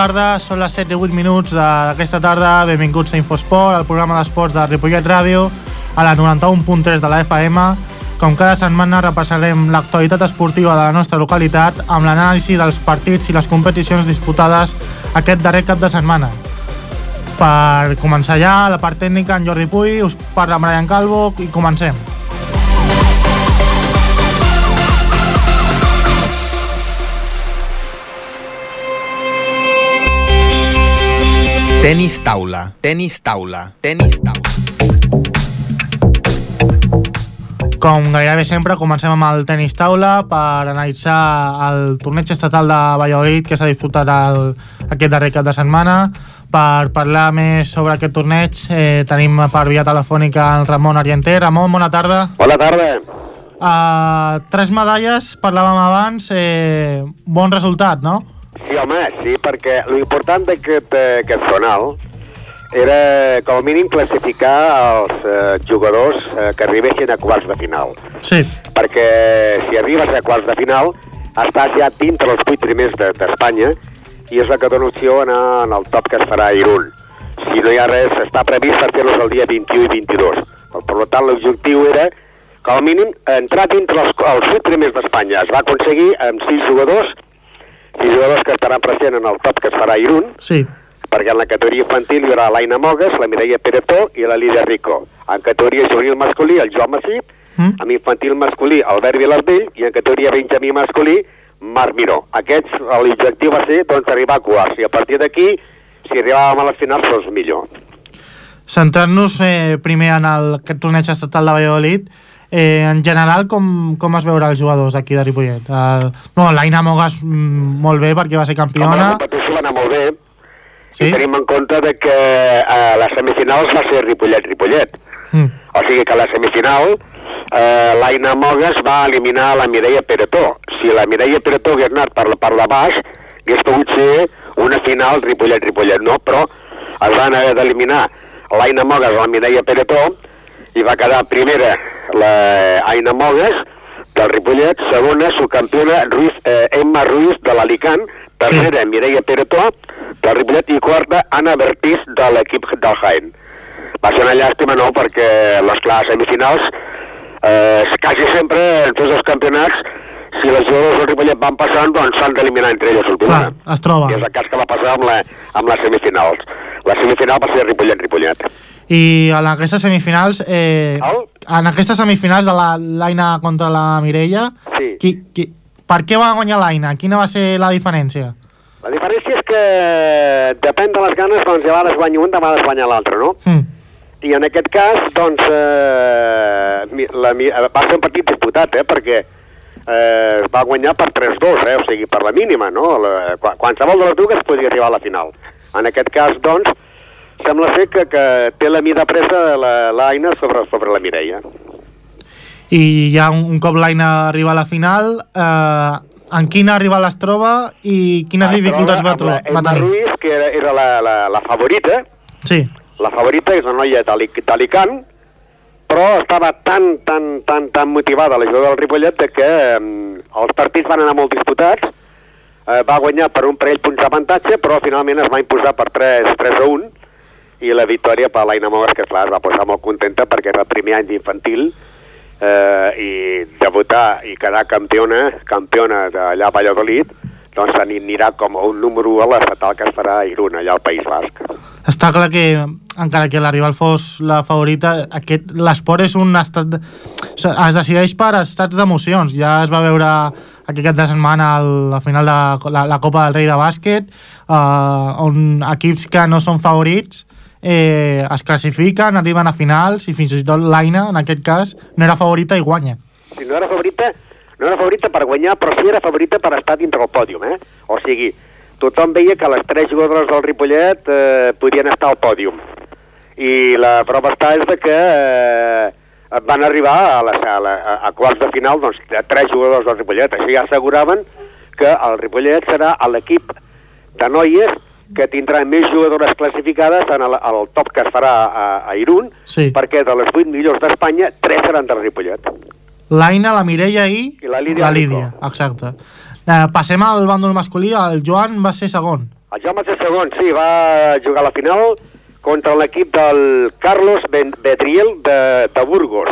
Tarda, són les 7 i 8 minuts d'aquesta tarda. Benvinguts a Infosport, el programa d'esports de Ripollet Ràdio, a la 91.3 de la FM. Com cada setmana repassarem l'actualitat esportiva de la nostra localitat amb l'anàlisi dels partits i les competicions disputades aquest darrer cap de setmana. Per començar ja, la part tècnica, en Jordi Puy, us parla Brian Calvo i comencem. Tenis taula, tenis taula, tenis taula. Com gairebé sempre, comencem amb el tenis taula per analitzar el torneig estatal de Valladolid que s'ha disputat el, aquest darrer cap de setmana. Per parlar més sobre aquest torneig eh, tenim per via telefònica el Ramon Arienter. Ramon, bona tarda. Bona tarda. Uh, tres medalles, parlàvem abans, eh, bon resultat, no? Sí, home, sí, perquè l'important d'aquest eh, aquest zonal era, com a mínim, classificar els eh, jugadors eh, que arribessin a quarts de final. Sí. Perquè si arribes a quarts de final, estàs ja dintre els vuit primers de- d'Espanya i és la que dona opció a anar en el top que es farà a Irún. Si no hi ha res, està previst per fer-los el dia 21 i 22. Per, per tant, l'objectiu era, com a mínim, entrar dintre els, els vuit primers d'Espanya. Es va aconseguir amb sis jugadors, sis jugadors que estaran presents en el top que es farà a Irún, Sí. perquè en la categoria infantil hi haurà l'Aina Mogues, la Mireia Peretó i la Lídia Rico. En categoria juvenil masculí, el Joan Massip, Mm? en infantil masculí, Albert Vilardell, i en categoria benjamí masculí, Marc Miró. Aquests, l'objectiu va ser doncs, arribar a quarts, i a partir d'aquí, si arribàvem a les finals, doncs millor. Centrant-nos eh, primer en el, aquest torneig estatal de Valladolid, eh, en general, com, com es veurà els jugadors aquí de Ripollet? El, no, l'Aina Mogas mm, molt bé perquè va ser campiona. la competició va anar molt bé, Sí? i tenim en compte de que a les semifinals va ser Ripollet-Ripollet. Mm. O sigui que a la semifinal eh, l'Aina Mogues va eliminar la Mireia Peretó. Si la Mireia Peretó hagués anat per la part de baix, hagués pogut ser una final Ripollet-Ripollet, no? Però es van haver d'eliminar l'Aina Mogues a la Mireia Peretó i va quedar primera la Aina Mogues del Ripollet, segona subcampiona Ruiz, eh, Emma Ruiz de l'Alicant, tercera Mireia Peretó del Ripollet i quarta Anna Bertís de l'equip del Jaén va ser una llàstima, no?, perquè les classes semifinals, eh, quasi sempre en tots els campionats, si les jugadors del Ripollet van passant, doncs s'han d'eliminar entre elles últimament. Clar, es troba. I és el cas que va passar amb, la, amb les semifinals. La semifinal va ser Ripollet-Ripollet. I en aquestes semifinals, eh, en aquestes semifinals de la- l'Aina contra la Mireia, Sí. qui, qui, per què va guanyar l'Aina? Quina va ser la diferència? La diferència és que depèn de les ganes, doncs, de vegades guanya un, de vegades guanya l'altre, no? Mm. I en aquest cas, doncs, eh, la, eh, va ser un partit disputat, eh, perquè eh, es va guanyar per 3-2, eh, o sigui, per la mínima, no? La, qua- qualsevol de les dues podia arribar a la final. En aquest cas, doncs, sembla ser que, que té la mida presa la- l'Aina sobre, sobre la Mireia. I ja un, un cop l'Aina arriba a la final, eh, en quina rival es troba i quines Es dificultats va, troba tro- amb va la Emma? Ruiz, que era, era la, la, la favorita, Sí, la favorita és una noia d'Ali- d'Alicant, però estava tan, tan, tan, tan motivada la jugadora del Ripollet de que eh, els partits van anar molt disputats, eh, va guanyar per un parell punts d'avantatge, però finalment es va imposar per 3, 3 a 1, i la victòria per l'Aina Mogues, que clar, es va posar molt contenta perquè era el primer any d'infantil, eh, i debutar i quedar campiona, campiona d'allà a Valladolid, doncs anirà com un número 1 a l'estatal que es farà a Irún, allà al País Basc. està clar que encara que la rival fos la favorita, l'esport és un estat... Es decideix per estats d'emocions. Ja es va veure aquest cap de setmana el, la final de la, la Copa del Rei de bàsquet, eh, on equips que no són favorits eh, es classifiquen, arriben a finals i fins i tot l'Aina, en aquest cas, no era favorita i guanya. si no era favorita, no era favorita per guanyar, però sí era favorita per estar dintre el pòdium, eh? O sigui, tothom veia que les tres jugadores del Ripollet eh, podien estar al pòdium. I la prova està és de que eh, van arribar a, la, a, la, a quarts de final doncs, tres jugadors del Ripollet. Així ja asseguraven que el Ripollet serà l'equip de noies que tindrà més jugadores classificades en el, el top que es farà a, a Irún, Sí. perquè de les 8 millors d'Espanya, 3 seran del Ripollet. L'Aina, la Mireia i... I la Lídia La Lídia, exacte. Eh, passem al bàndol masculí, el Joan va ser segon. El Jaume C. segon, sí, va jugar a la final contra l'equip del Carlos ben Bedriel de, de Burgos.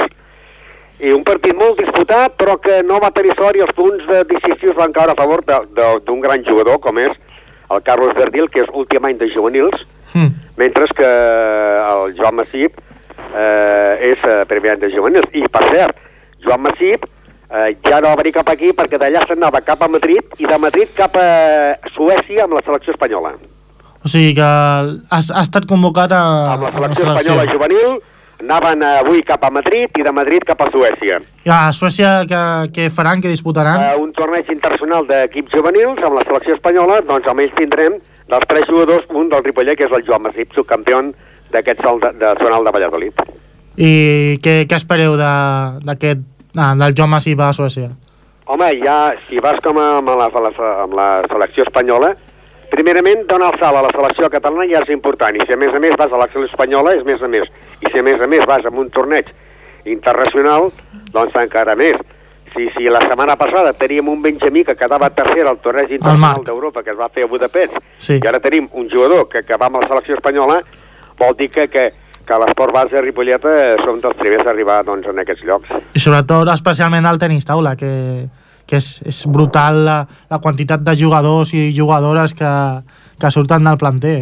I un partit molt disputat, però que no va tenir sort i els punts de decisius van caure a favor de- de- d'un gran jugador, com és el Carlos Bedriel, que és últim any de juvenils, Mm. mentre que el Joan Massip eh, és eh, primer any de juvenils. I, per cert, Joan Massip eh, ja no va venir cap aquí perquè d'allà s'anava cap a Madrid i de Madrid cap a Suècia amb la selecció espanyola. O sigui que ha, ha estat convocat a, Amb la selecció espanyola juvenil anaven avui cap a Madrid i de Madrid cap a Suècia. I a Suècia què, què faran, què disputaran? Uh, un torneig internacional d'equips juvenils amb la selecció espanyola, doncs almenys tindrem dels tres jugadors un del Ripollet, que és el Joan Massip, subcampió d'aquest salt de, de zonal de Valladolid. I què, què espereu de- d'aquest ah, del Joan Massip a Suècia? Home, ja, si vas com amb la, amb la selecció espanyola, primerament donar el salt a la selecció catalana ja és important, i si a més a més vas a la selecció espanyola és més a més, i si a més a més vas a un torneig internacional, doncs encara més. Si, si la setmana passada teníem un benjamí que quedava tercer al torneig internacional d'Europa que es va fer a Budapest, Sí. i ara tenim un jugador que, que va amb la selecció espanyola, vol dir que, que, que l'esport base de Ripollet eh, som dels primers a arribar doncs, en aquests llocs. I sobretot, especialment el tenis taula, que, que és, és brutal la, la quantitat de jugadors i jugadores que, que surten del planter.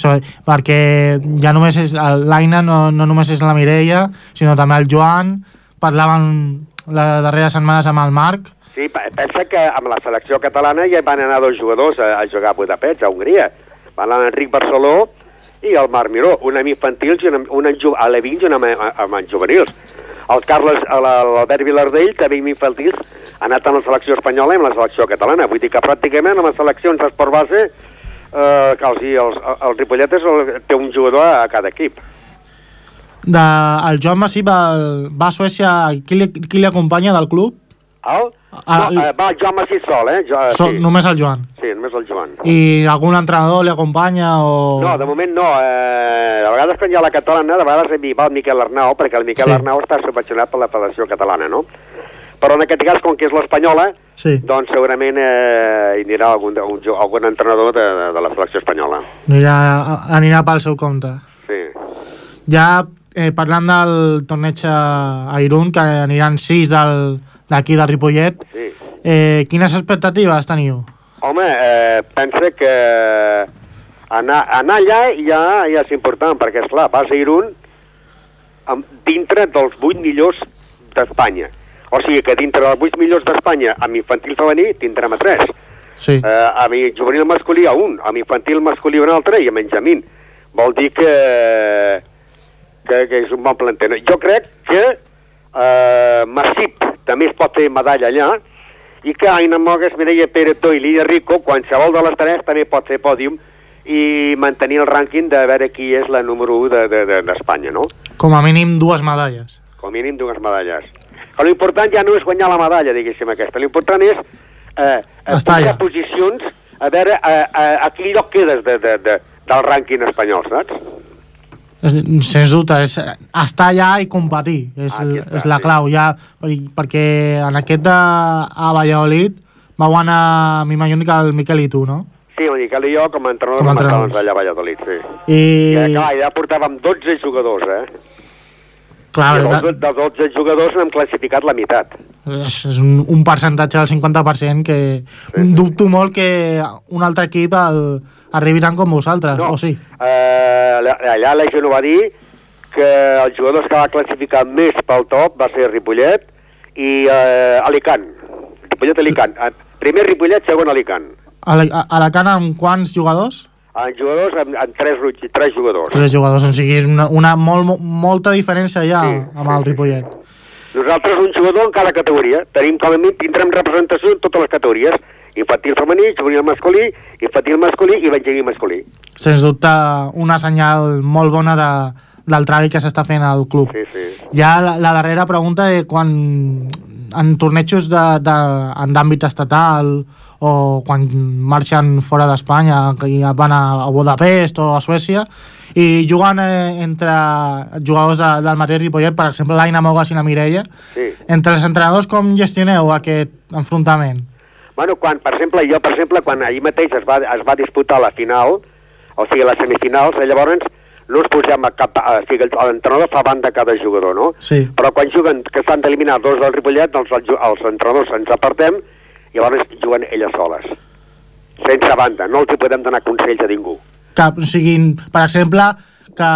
So, perquè ja només és l'Aina, no, no només és la Mireia, sinó també el Joan, parlaven les darreres setmanes amb el Marc, Sí, pe- pensa que amb la selecció catalana ja van anar dos jugadors a, a jugar a Budapest, a Hongria. Van anar l'Enric Barceló i el Marc Miró, un amb infantils un, un a l'Evins i un amb, amb, amb juvenils. El Carles, l'Albert Vilardell, també amb infantils, ha anat amb la selecció espanyola i amb la selecció catalana. Vull dir que pràcticament amb les seleccions d'esport base eh, que els, els, el Ripollet és el, té un jugador a, a cada equip. de, el Joan Massip el, va a Suècia, qui li, qui li acompanya del club? El? Ah, no, eh, va el Joan Massís sol, eh? Jo, So, sí. Només el Joan. sí, només el Joan. I algun entrenador li acompanya o... No, de moment no. Eh, a vegades quan hi ha la catalana, de vegades hi va el Miquel Arnau, perquè el Miquel sí. Arnau està subvencionat per la Federació Catalana, no? Però en aquest cas, com que és l'espanyola, Sí, doncs segurament eh, hi anirà algun, un, jo- algun entrenador de, de, de la selecció espanyola. anirà, anirà pel seu compte. Sí. Ja eh, parlant del torneig a Irún, que aniran sis d'aquí del Ripollet, sí. eh, quines expectatives teniu? Home, eh, pensa que anar, anar allà ja, ja és important, perquè, és clar vas a Irún amb, dintre dels 8 millors d'Espanya. O sigui que dintre dels 8 millors d'Espanya, amb infantil femení, tindrem a 3. Sí, Eh, amb juvenil masculí a un, amb infantil masculí a un altre i amb Benjamín. Vol dir que, que, que és un bon planter. Jo crec que eh, Massip també es pot fer medalla allà i que Aina Mogues, Mireia Peretó i Lídia Rico, qualsevol de les tres també pot fer pòdium i mantenir el rànquing de veure qui és la número 1 d'Espanya, de, de, d'Espanya, no? com a mínim dues medalles. com a mínim dues medalles. Però l'important ja no és guanyar la medalla, diguéssim, aquesta. L'important és eh, eh, Estar pujar posicions, a veure a, a, a quin lloc quedes de, de, de, del rànquing espanyol, saps? Sens dubte, és estar allà i competir, és, Aquí està, és la sí. clau. Ja, per- perquè en aquest de, a Valladolid vau anar, m'imagino que el Miquel i tu, no? Sí, el Miquel i jo com a entrenadors Com a com entrenadors. allà a Valladolid, sí. I, I, ja, clar, ja portàvem 12 jugadors, eh? Clar, I de, dels, dels 12 jugadors n'hem classificat la meitat. és, és un, un percentatge del 50% que Sí. dubto molt que un altre equip el, arribi tant com vosaltres, No, o sí? eh, allà la gent ho va dir que els jugadors que va classificar més pel top va ser Ripollet i eh, Alicant. Ripollet-Alicant. Primer Ripollet, segon Alicant. A la- a Alacant amb quants jugadors? En jugadors, amb, amb tres, tres jugadors. Tres jugadors, o sigui, és una, una molt, mo- molta diferència ja Sí, amb sí, el. Ripollet. Nosaltres un jugador en cada categoria. Tenim com a mínim, tindrem representació en totes les categories. Infantil femení, juvenil masculí, infantil masculí i benjamí masculí. Sens dubte, una senyal molt bona de, del treball que s'està fent al club. Sí, sí. Ja la, la darrera pregunta és quan en tornejos d'àmbit estatal o quan marxen fora d'Espanya, ja van a, a Budapest o a Suècia, i juguen eh, entre jugadors de, del mateix Ripollet, per exemple, l'Aina Mogas i la Mireia, sí. entre els entrenadors com gestioneu aquest enfrontament? Bueno, quan, per exemple, jo, per exemple, quan ahir mateix es va, es va disputar la final, o sigui, les semifinals, eh, llavors no ens posem a cap... O sigui, l'entrenador fa banda a cada jugador, no? Sí. Però quan juguen, que estan d'eliminar dos del Ripollet, doncs els, els entrenadors ens apartem i llavors juguen elles soles. Sense banda, no els podem donar consells a ningú. Que, o sigui, per exemple, que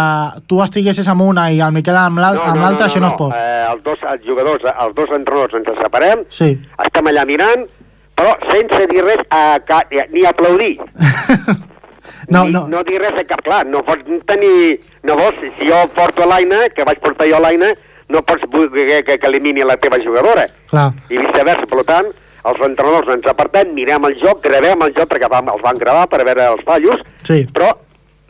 tu estiguessis amb una i el Miquel amb l'al- amb l'altra, això no, es pot. Eh, els dos els jugadors, els dos entrenadors ens separem, Sí. estem allà mirant, però sense dir res, a, ca, ni aplaudir. no, ni, no, no dir res a cap, clar, no pots tenir... No vols, si jo porto a l'Aina, que vaig portar jo a l'Aina, no pots que, que, que elimini la teva jugadora. clar. I viceversa, per tant, els entrenadors ens apartem, mirem el joc, gravem el joc, perquè vam, els van gravar per veure els fallos, Sí. però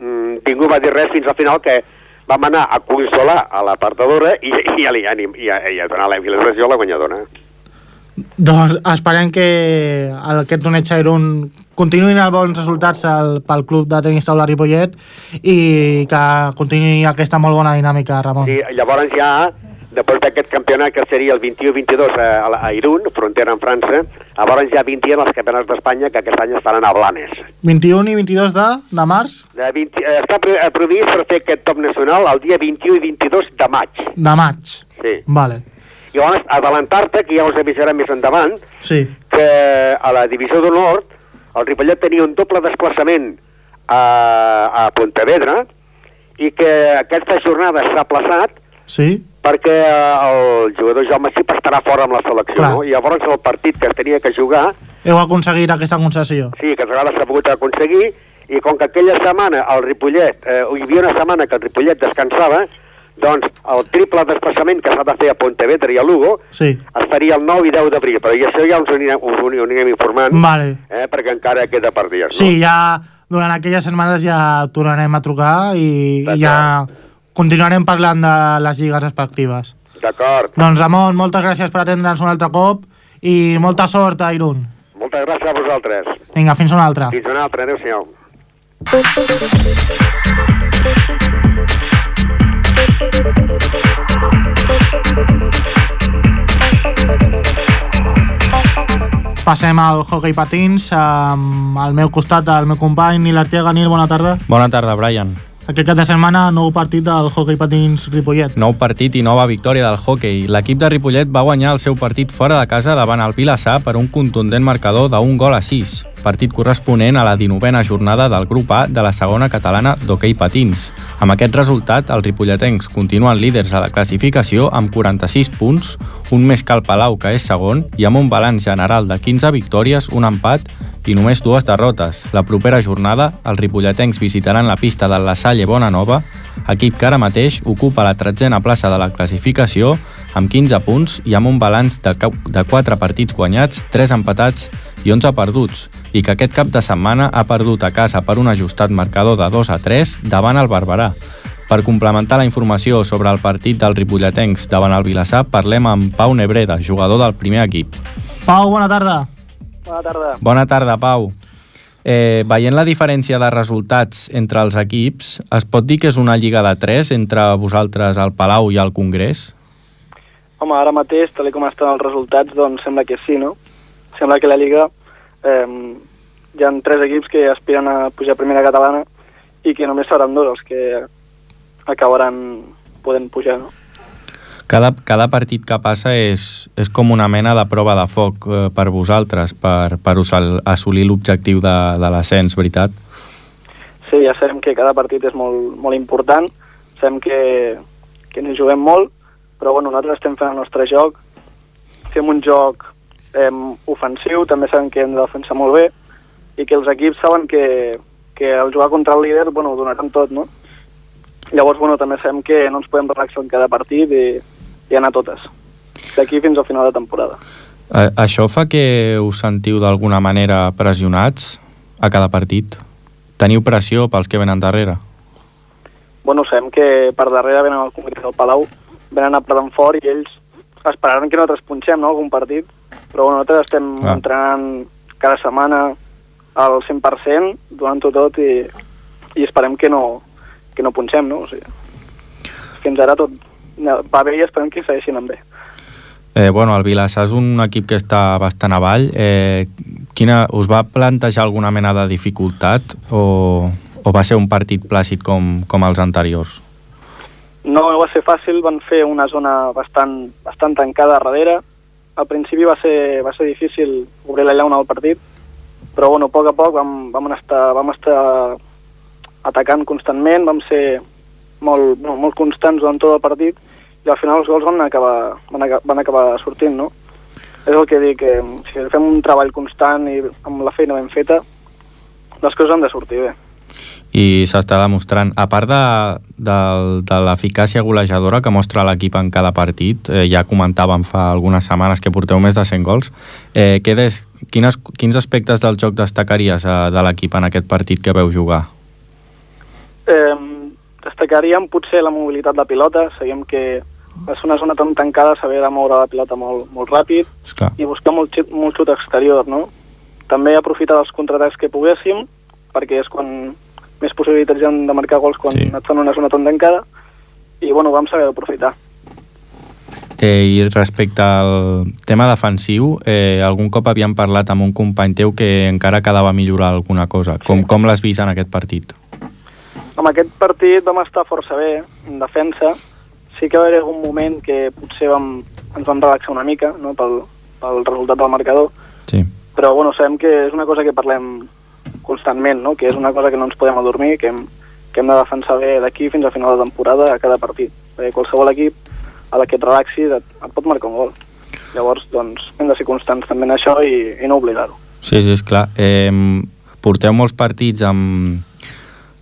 mm, ningú va dir res fins al final que vam anar a consolar a l'apartadora i, i, i, a, i, a, i a donar la il·lustració a la guanyadora. Doncs esperem que el, aquest torneig a Irún continuïn els bons resultats al, pel club de tenis taula Ripollet i que continuï aquesta molt bona dinàmica, Ramon. Sí, llavors ja, després d'aquest campionat que seria el 21-22 a, a, a Irún, frontera amb França, llavors ja 20 els campionats d'Espanya que aquest any estaran a Blanes. 21 i 22 de, de març? De 20, eh, està eh, previst per fer aquest top nacional el dia 21 i 22 de maig. De maig. Sí. Vale. I llavors, adelantar-te, que ja us avisarem més endavant, Sí. que a la divisió d'honor el Ripollet tenia un doble desplaçament a, a Pontevedra i que aquesta jornada s'ha aplaçat Sí? perquè el jugador Jaume Cip estarà fora amb la selecció, Clar. no? I llavors el partit que es tenia que jugar, Heu aconseguit aquesta concessió. sí, que a vegades s'ha pogut aconseguir, i com que aquella setmana el Ripollet, eh, hi havia una setmana que el Ripollet descansava, doncs el triple desplaçament que s'ha de fer a Pontevedra i a Lugo Sí. estaria el 9 i 10 d'abril, però i això ja us ho anirem, us ho anirem informant, Vale. eh, perquè encara queda per dies, no? Sí, ja durant aquelles setmanes ja tornarem a trucar i, i ja continuarem parlant de les lligues respectives. D'acord. Doncs, Ramon, moltes gràcies per atendre'ns un altre cop i molta sort a Irún. Moltes gràcies a vosaltres. Vinga, fins una altra. Fins una altra. Adéu-siau. Passem al hockey patins, amb al meu costat el meu company Nil Artiega. Nil, bona tarda. Bona tarda, Brian. Aquest cap de setmana, nou partit del hockey patins Ripollet. Nou partit i nova victòria del hockey. L'equip de Ripollet va guanyar el seu partit fora de casa davant el Vilassar per un contundent marcador d'un gol a 6, partit corresponent a la 19a jornada del grup A de la segona catalana d'hoquei patins. Amb aquest resultat, els ripolletens continuen líders a la classificació amb 46 punts, un més que el Palau, que és segon, i amb un balanç general de 15 victòries, un empat i només dues derrotes. La propera jornada, els ripolletens visitaran la pista del La Bonanova, equip que ara mateix ocupa la tretzena plaça de la classificació amb 15 punts i amb un balanç de, de 4 partits guanyats, 3 empatats i 11 perduts, i que aquest cap de setmana ha perdut a casa per un ajustat marcador de 2 a 3 davant el Barberà. Per complementar la informació sobre el partit del Ripolletens davant el Vilassar, parlem amb Pau Nebreda, jugador del primer equip. Pau, bona tarda. Bona tarda. Bona tarda, Pau. Eh, veient la diferència de resultats entre els equips, es pot dir que és una lliga de 3 entre vosaltres, el Palau i el Congrés? Home, ara mateix, tal com estan els resultats, doncs sembla que sí, no? Sembla que la Lliga eh, hi ha tres equips que aspiren a pujar a primera catalana i que només seran dos els que acabaran podent pujar, no? Cada, cada partit que passa és, és com una mena de prova de foc eh, per vosaltres, per, per assolir l'objectiu de, de l'ascens, veritat? Sí, ja sabem que cada partit és molt, molt important, sabem que, que ens juguem molt, però bueno, nosaltres estem fent el nostre joc, fem un joc eh, ofensiu, també sabem que hem de defensar molt bé, i que els equips saben que, que al jugar contra el líder, bueno, ho donaran tot, no? Llavors, bueno, també sabem que no ens podem relaxar en cada partit i, i anar a totes, d'aquí fins al final de temporada. Eh, això fa que us sentiu d'alguna manera pressionats a cada partit? Teniu pressió pels que venen darrere? bueno, sabem que per darrere venen el Congrés del Palau, venen a Pradant Fort i ells esperaran que nosaltres punxem no, algun partit, però bueno, nosaltres estem ah. entrenant cada setmana al 100%, donant-ho tot i, i esperem que no, que no punxem, no? O sigui, fins ara tot va bé i esperem que segueixin amb bé. Eh, bueno, el Vilassar és un equip que està bastant avall. Eh, quina, us va plantejar alguna mena de dificultat o, o va ser un partit plàcid com, com els anteriors? No, no va ser fàcil, van fer una zona bastant, bastant tancada a darrere. Al principi va ser, va ser difícil obrir la llauna del partit, però bueno, a poc a poc vam, vam, estar, vam estar atacant constantment, vam ser molt, no, molt constants durant tot el partit i al final els gols van acabar, van, acabar, van acabar sortint, no? És el que dic, que si fem un treball constant i amb la feina ben feta, les coses han de sortir bé i s'està demostrant, a part de, de, de l'eficàcia golejadora que mostra l'equip en cada partit, eh, ja comentàvem fa algunes setmanes que porteu més de 100 gols, eh, què des, quines, quins aspectes del joc destacaries eh, de l'equip en aquest partit que veu jugar? Eh, destacaríem potser la mobilitat de pilota, sabíem que és una zona tan tancada, saber de moure la pilota molt, molt ràpid Esclar. i buscar molt, xut- molt xut exterior, no? També aprofitar dels contraatacs que poguéssim, perquè és quan més possibilitats hi ha de marcar gols quan Sí. sí. et fan una zona tan tancada, i bueno, vam saber aprofitar. Eh, I respecte al tema defensiu, eh, algun cop havíem parlat amb un company teu que encara quedava a millorar alguna cosa. Com, com l'has vist en aquest partit? Amb aquest partit vam estar força bé, en defensa. Sí que va haver algun moment que potser vam, ens vam relaxar una mica no? pel, pel resultat del marcador, Sí. però bueno, sabem que és una cosa que parlem constantment, no? que és una cosa que no ens podem adormir, que hem, que hem de defensar bé d'aquí fins a final de temporada a cada partit. Perquè qualsevol equip a la que et relaxis et, et pot marcar un gol. Llavors, doncs, hem de ser constants també en això i, i no oblidar-ho. Sí, sí, és clar. Eh, porteu molts partits amb,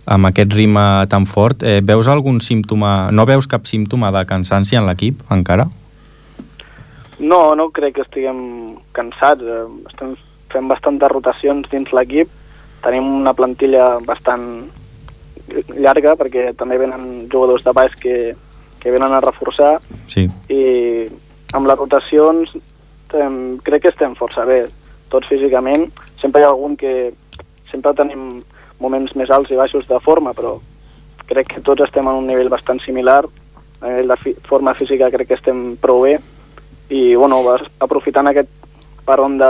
amb aquest ritme tan fort. Eh, veus algun símptoma... No veus cap símptoma de cansanci en l'equip, encara? No, no crec que estiguem cansats. eh, Estem fent bastantes rotacions dins l'equip. Tenim una plantilla bastant llarga perquè també venen jugadors de baix que, que venen a reforçar Sí. i amb les rotacions em, crec que estem força bé, tots físicament. Sempre hi ha algun que... Sempre tenim moments més alts i baixos de forma, però crec que tots estem en un nivell bastant similar. A nivell de fi forma física crec que estem prou bé i bueno, vas- aprofitant aquest peron de,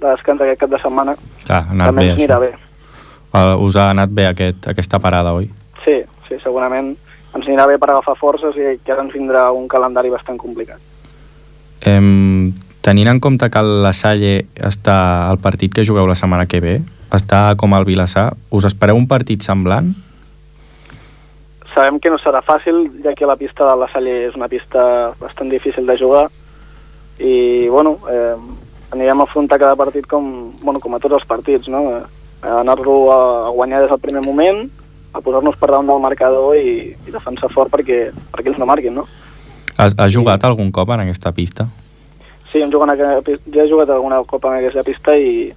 de descans aquest cap de setmana Clar, també bé, ens anirà això. bé. Uh, us ha anat bé aquest, aquesta parada, oi? Sí, sí, segurament ens anirà bé per agafar forces i que ara ens vindrà un calendari bastant complicat. Em, tenint en compte que la Salle està al partit que jugueu la setmana que ve, està com el Vilassar, us espereu un partit semblant? Sabem que no serà fàcil, ja que la pista de la Salle és una pista bastant difícil de jugar i, bueno, eh, anirem a afrontar cada partit com, bueno, com a tots els partits, no? Eh, anar-lo a, a guanyar des del primer moment, a posar-nos per damunt del marcador i, i defensar fort perquè, perquè ells no marquin, no? Has, has jugat algun cop en aquesta pista? Sí, hem jugat en ja he jugat alguna copa en aquesta pista i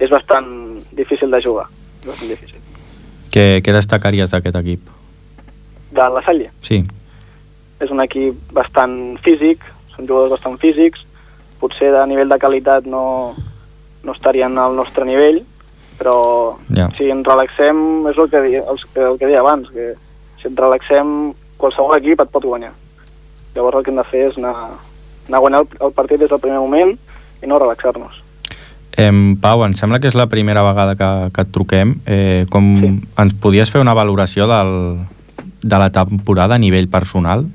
és bastant difícil de jugar, bastant difícil. Què, què destacaries d'aquest equip? De la Salle, Sí, és un equip bastant físic, són jugadors bastant físics, potser de nivell de qualitat no, no estarien al nostre nivell, però Ja. si ens relaxem, és el que, di, el, el que deia abans, que si ens relaxem, qualsevol equip et pot guanyar. Llavors el que hem de fer és anar, anar a guanyar el, el partit des del primer moment i no relaxar-nos. Em, Pau, em sembla que és la primera vegada que, que et truquem. Eh, com Sí. Ens podies fer una valoració del, de la temporada a nivell personal?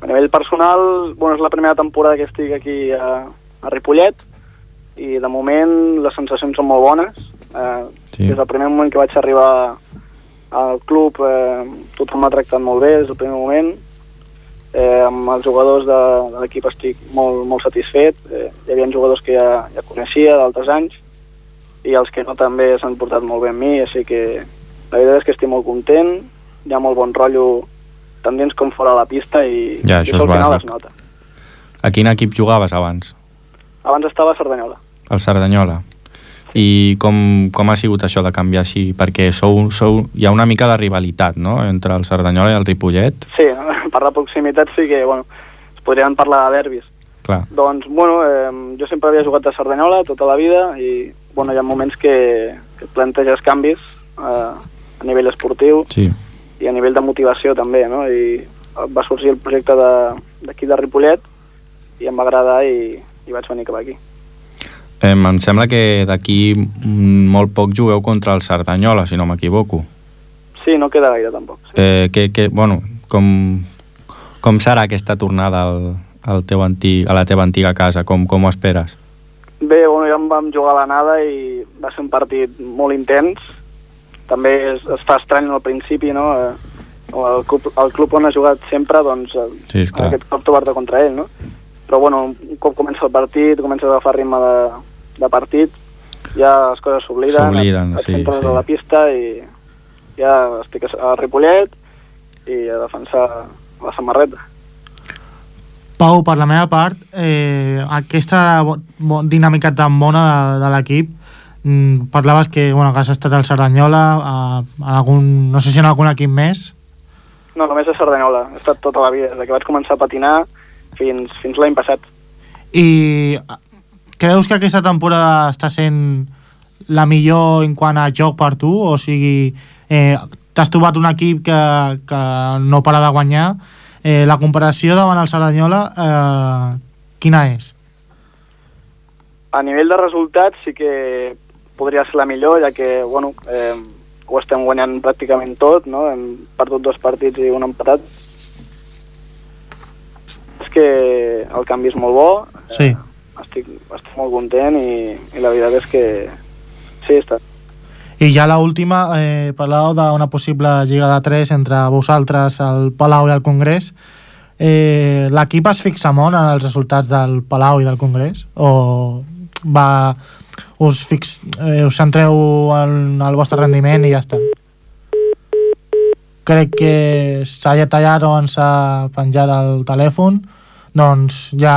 A nivell personal, bueno, és la primera temporada que estic aquí a, a Ripollet i de moment les sensacions són molt bones. Eh, Sí. Des del primer moment que vaig arribar al club eh, tothom m'ha tractat molt bé des del primer moment. Amb els jugadors de, de l'equip estic molt, molt satisfet. Eh, hi havia jugadors que ja, ja coneixia d'altres anys i els que no també s'han portat molt bé amb mi, així que la veritat és que estic molt content, hi ha molt bon rotllo tant dins com fora de la pista i, Ja, i això al final es nota. A quin equip jugaves abans? Abans estava a Cerdanyola. El Cerdanyola. I com, com ha sigut això de canviar així? Perquè sou, sou, hi ha una mica de rivalitat, no?, entre el Cerdanyola i el Ripollet. Sí, per la proximitat sí que, bueno, es podrien parlar de derbis. Clar, Doncs, bueno, eh, jo sempre havia jugat a Cerdanyola tota la vida i, bueno, hi ha moments que, que et planteges canvis eh, a nivell esportiu sí. i a nivell de motivació també, no? I va sorgir el projecte de- d'aquí de, de Ripollet i em va agradar i, i vaig venir cap aquí. Eh, em sembla que d'aquí molt poc jugueu contra el Cerdanyola, si no m'equivoco. Sí, no queda gaire tampoc. Sí. Eh, que, que, bueno, com, com serà aquesta tornada al, al teu antic, a la teva antiga casa? Com, com ho esperes? Bé, bueno, ja em vam jugar a l'anada i va ser un partit molt intens. També es, es fa estrany al principi, no? Eh, El club, el club on ha jugat sempre, doncs, eh, Sí, aquest cop trobar-te contra ell, no? Però, bueno, un cop comença el partit, comences a agafar ritme de, de partit, ja les coses s'obliden. S'obliden, sí, sí. a la pista i ja estic a Ripollet i a defensar la samarreta. Pau, per la meva part, eh, aquesta dinàmica tan bona de, de l'equip, mm, parlaves que, bueno, que has estat al Cerdanyola, a, a algun, no sé si en algun equip més, No, només a Cerdanyola. He estat tota la vida, des de que vaig començar a patinar fins, fins l'any passat. i creus que aquesta temporada està sent la millor en quant a joc per tu? O sigui, eh, t'has trobat un equip que, que no para de guanyar. Eh, la comparació davant el Cerdanyola, eh, quina és? A nivell de resultats sí que podria ser la millor, ja que, bueno, eh, ho estem guanyant pràcticament tot, no? Hem perdut dos partits i un empatat. És que el canvi és molt bo, Sí. Estic, estic molt content i, i la veritat és que sí, està. I ja l'última, eh, parlàveu d'una possible lliga de 3 entre vosaltres, el Palau i el Congrés. Eh, L'equip es fixa molt en els resultats del Palau i del Congrés? O va, us, fix, eh, us centreu en el vostre rendiment i ja està? Crec que s'ha tallat o ens ha penjat el telèfon doncs ja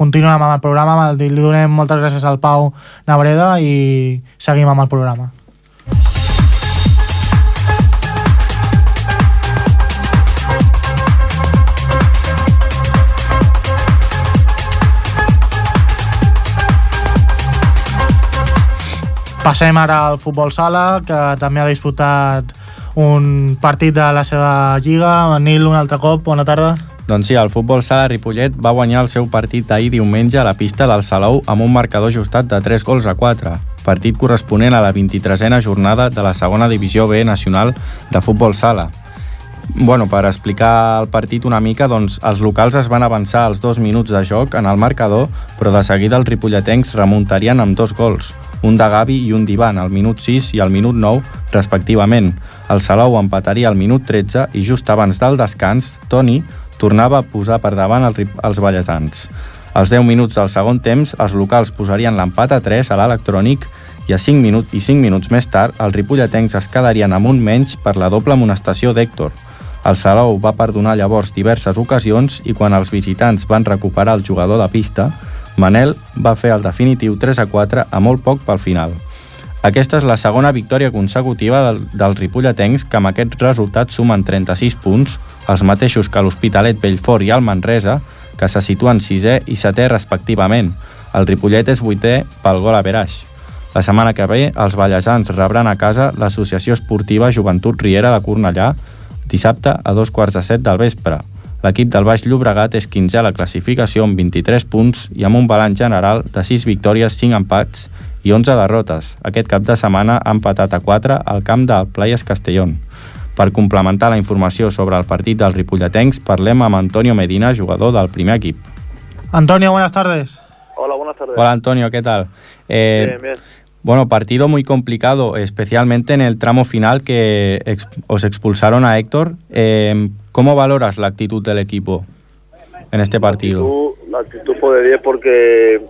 continuem amb el programa li donem moltes gràcies al Pau Navreda i seguim amb el programa Passem ara al futbol sala, que també ha disputat un partit de la seva lliga. Nil, un altre cop, bona tarda. Doncs sí, el futbol sala Ripollet va guanyar el seu partit d'ahir diumenge a la pista del Salou amb un marcador ajustat de 3 gols a 4, partit corresponent a la 23a jornada de la segona divisió B nacional de futbol sala. Bueno, per explicar el partit una mica, doncs els locals es van avançar als dos minuts de joc en el marcador, però de seguida els ripolletencs remuntarien amb dos gols, un de Gavi i un d'Ivan al minut 6 i al minut 9, respectivament. El Salou empataria al minut 13 i just abans del descans, Toni tornava a posar per davant el, els ballesans. Als 10 minuts del segon temps, els locals posarien l'empat a 3 a l'electrònic i a 5 minuts i 5 minuts més tard, els ripolletencs es quedarien amb un menys per la doble amonestació d'Hèctor. El Salou va perdonar llavors diverses ocasions i quan els visitants van recuperar el jugador de pista, Manel va fer el definitiu 3 a 4 a molt poc pel final. Aquesta és la segona victòria consecutiva del, dels ripolletens que amb aquest resultat sumen 36 punts, els mateixos que l'Hospitalet Bellfort i el Manresa, que se situen sisè i setè respectivament. El Ripollet és vuitè pel gol a Veraix. La setmana que ve, els ballesans rebran a casa l'Associació Esportiva Joventut Riera de Cornellà dissabte a dos quarts de set del vespre. L'equip del Baix Llobregat és 15 a la classificació amb 23 punts i amb un balanç general de 6 victòries, 5 empats i 11 derrotes. Aquest cap de setmana ha empatat a 4 al camp del Playas Castellón. Per complementar la informació sobre el partit dels ripolletens, parlem amb Antonio Medina, jugador del primer equip. Antonio, buenas tardes. Hola, buenas tardes. Hola Antonio, ¿qué tal? Eh, Bien, bien. Bueno, partido muy complicado, especialmente en el tramo final que ex- os expulsaron a Héctor. Eh, ¿Cómo valoras la actitud del equipo en este partido? actitud- la actitud fue de 10 porque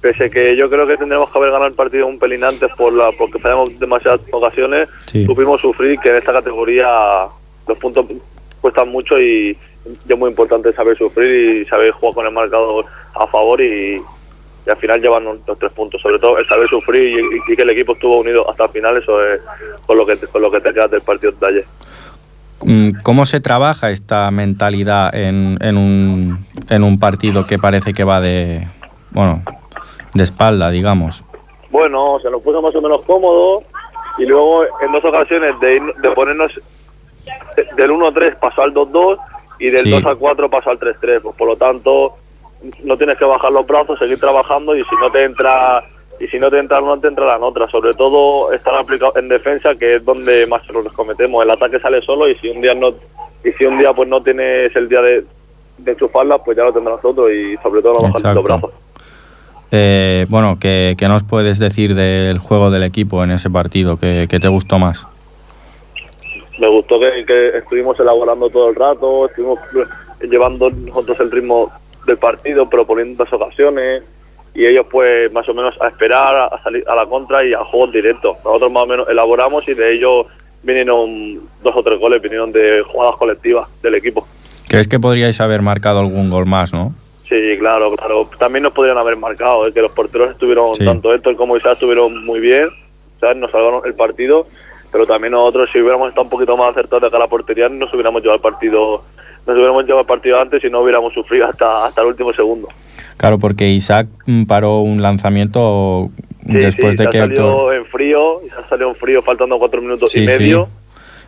pese que yo creo que tendremos que haber ganado el partido un pelín antes por la porque fallamos demasiadas ocasiones, Sí. supimos sufrir que en esta categoría los puntos cuestan mucho y es muy importante saber sufrir y saber jugar con el marcador a favor y, y al final llevan los tres puntos. Sobre todo el saber sufrir y, y que el equipo estuvo unido hasta el final, eso es con lo que con lo que te quedas del partido de ayer. Mm, ¿Cómo se trabaja esta mentalidad en, en un, en un partido que parece que va de, bueno, de espalda, digamos? Bueno, se nos puso más o menos cómodo y luego en dos ocasiones de, ir- de ponernos de- del 1-3 pasó al 2-2 y del Sí. 2 al 4 pasó al 3-3. Pues por lo tanto, no tienes que bajar los brazos, seguir trabajando y si no te entra y si no te entra no te entrarán otras. Sobre todo estar aplicado en defensa, que es donde más errores cometemos. El ataque sale solo y si un día no y si un día pues no tienes el día de, de enchufarla, pues ya lo tendrás otro y sobre todo no bajar los brazos. Eh, bueno, ¿qué, qué nos puedes decir del juego del equipo en ese partido? ¿Qué, qué te gustó más? Me gustó que, que estuvimos elaborando todo el rato, estuvimos llevando nosotros el ritmo del partido, proponiendo las ocasiones y ellos pues más o menos a esperar, a salir a la contra y a juegos directos. Nosotros más o menos elaboramos y de ellos vinieron dos o tres goles, vinieron de jugadas colectivas del equipo. ¿Crees que podríais haber marcado algún gol más, no? Sí, claro, claro. También nos podrían haber marcado, ¿eh? que los porteros estuvieron, Sí. tanto Héctor como Isaac estuvieron muy bien, ¿sabes? nos salvaron el partido, pero también nosotros si hubiéramos estado un poquito más acertados de cara a la portería nos hubiéramos llevado el partido, nos hubiéramos llevado el partido antes y no hubiéramos sufrido hasta, hasta el último segundo. Claro, porque Isaac mm, paró un lanzamiento Sí, después sí, de que Héctor... en frío, ha salido en frío faltando cuatro minutos y medio,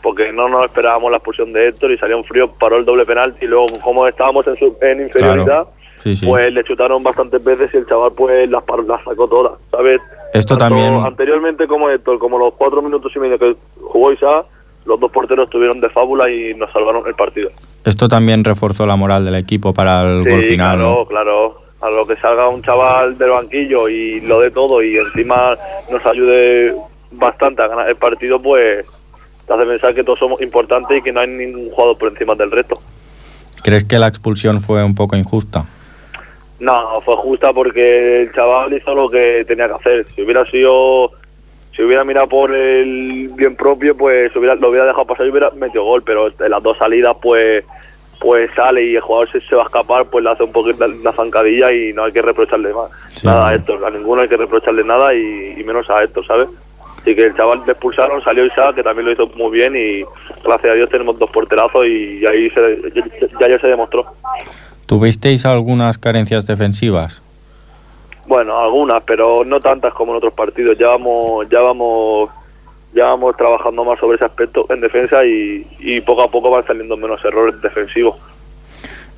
porque no nos esperábamos la expulsión de Héctor y salió en frío, paró el doble penalti y luego como estábamos en, su- en inferioridad, Claro. Sí, sí. pues le chutaron bastantes veces y el chaval pues las, par- las sacó todas, ¿sabes? Esto Tanto también- Anteriormente como Héctor, como los cuatro minutos y medio que jugó Isaac, los dos porteros estuvieron de fábula y nos salvaron el partido. Esto también reforzó la moral del equipo para el Sí, gol final, claro, ¿no? claro. A lo que salga un chaval del banquillo y lo de todo y encima nos ayude bastante a ganar el partido, pues te hace pensar que todos somos importantes y que no hay ningún jugador por encima del resto. ¿Crees que la expulsión fue un poco injusta? No, fue justa porque el chaval hizo lo que tenía que hacer. Si hubiera sido, si hubiera mirado por el bien propio, pues hubiera, lo hubiera dejado pasar y hubiera metido gol. Pero en las dos salidas, pues, pues sale y el jugador se, se va a escapar, pues le hace un poquito la, la zancadilla y no hay que reprocharle más. Sí. Nada a Héctor, a ninguno hay que reprocharle nada y, y menos a Héctor, ¿sabes? Así que el chaval le expulsaron, salió Isaac, que también lo hizo muy bien y gracias a Dios tenemos dos porterazos y ahí se, ya, ya se demostró. ¿Tuvisteis algunas carencias defensivas? Bueno, algunas, pero no tantas como en otros partidos. Ya vamos, ya vamos, ya vamos trabajando más sobre ese aspecto en defensa y, y poco a poco van saliendo menos errores defensivos.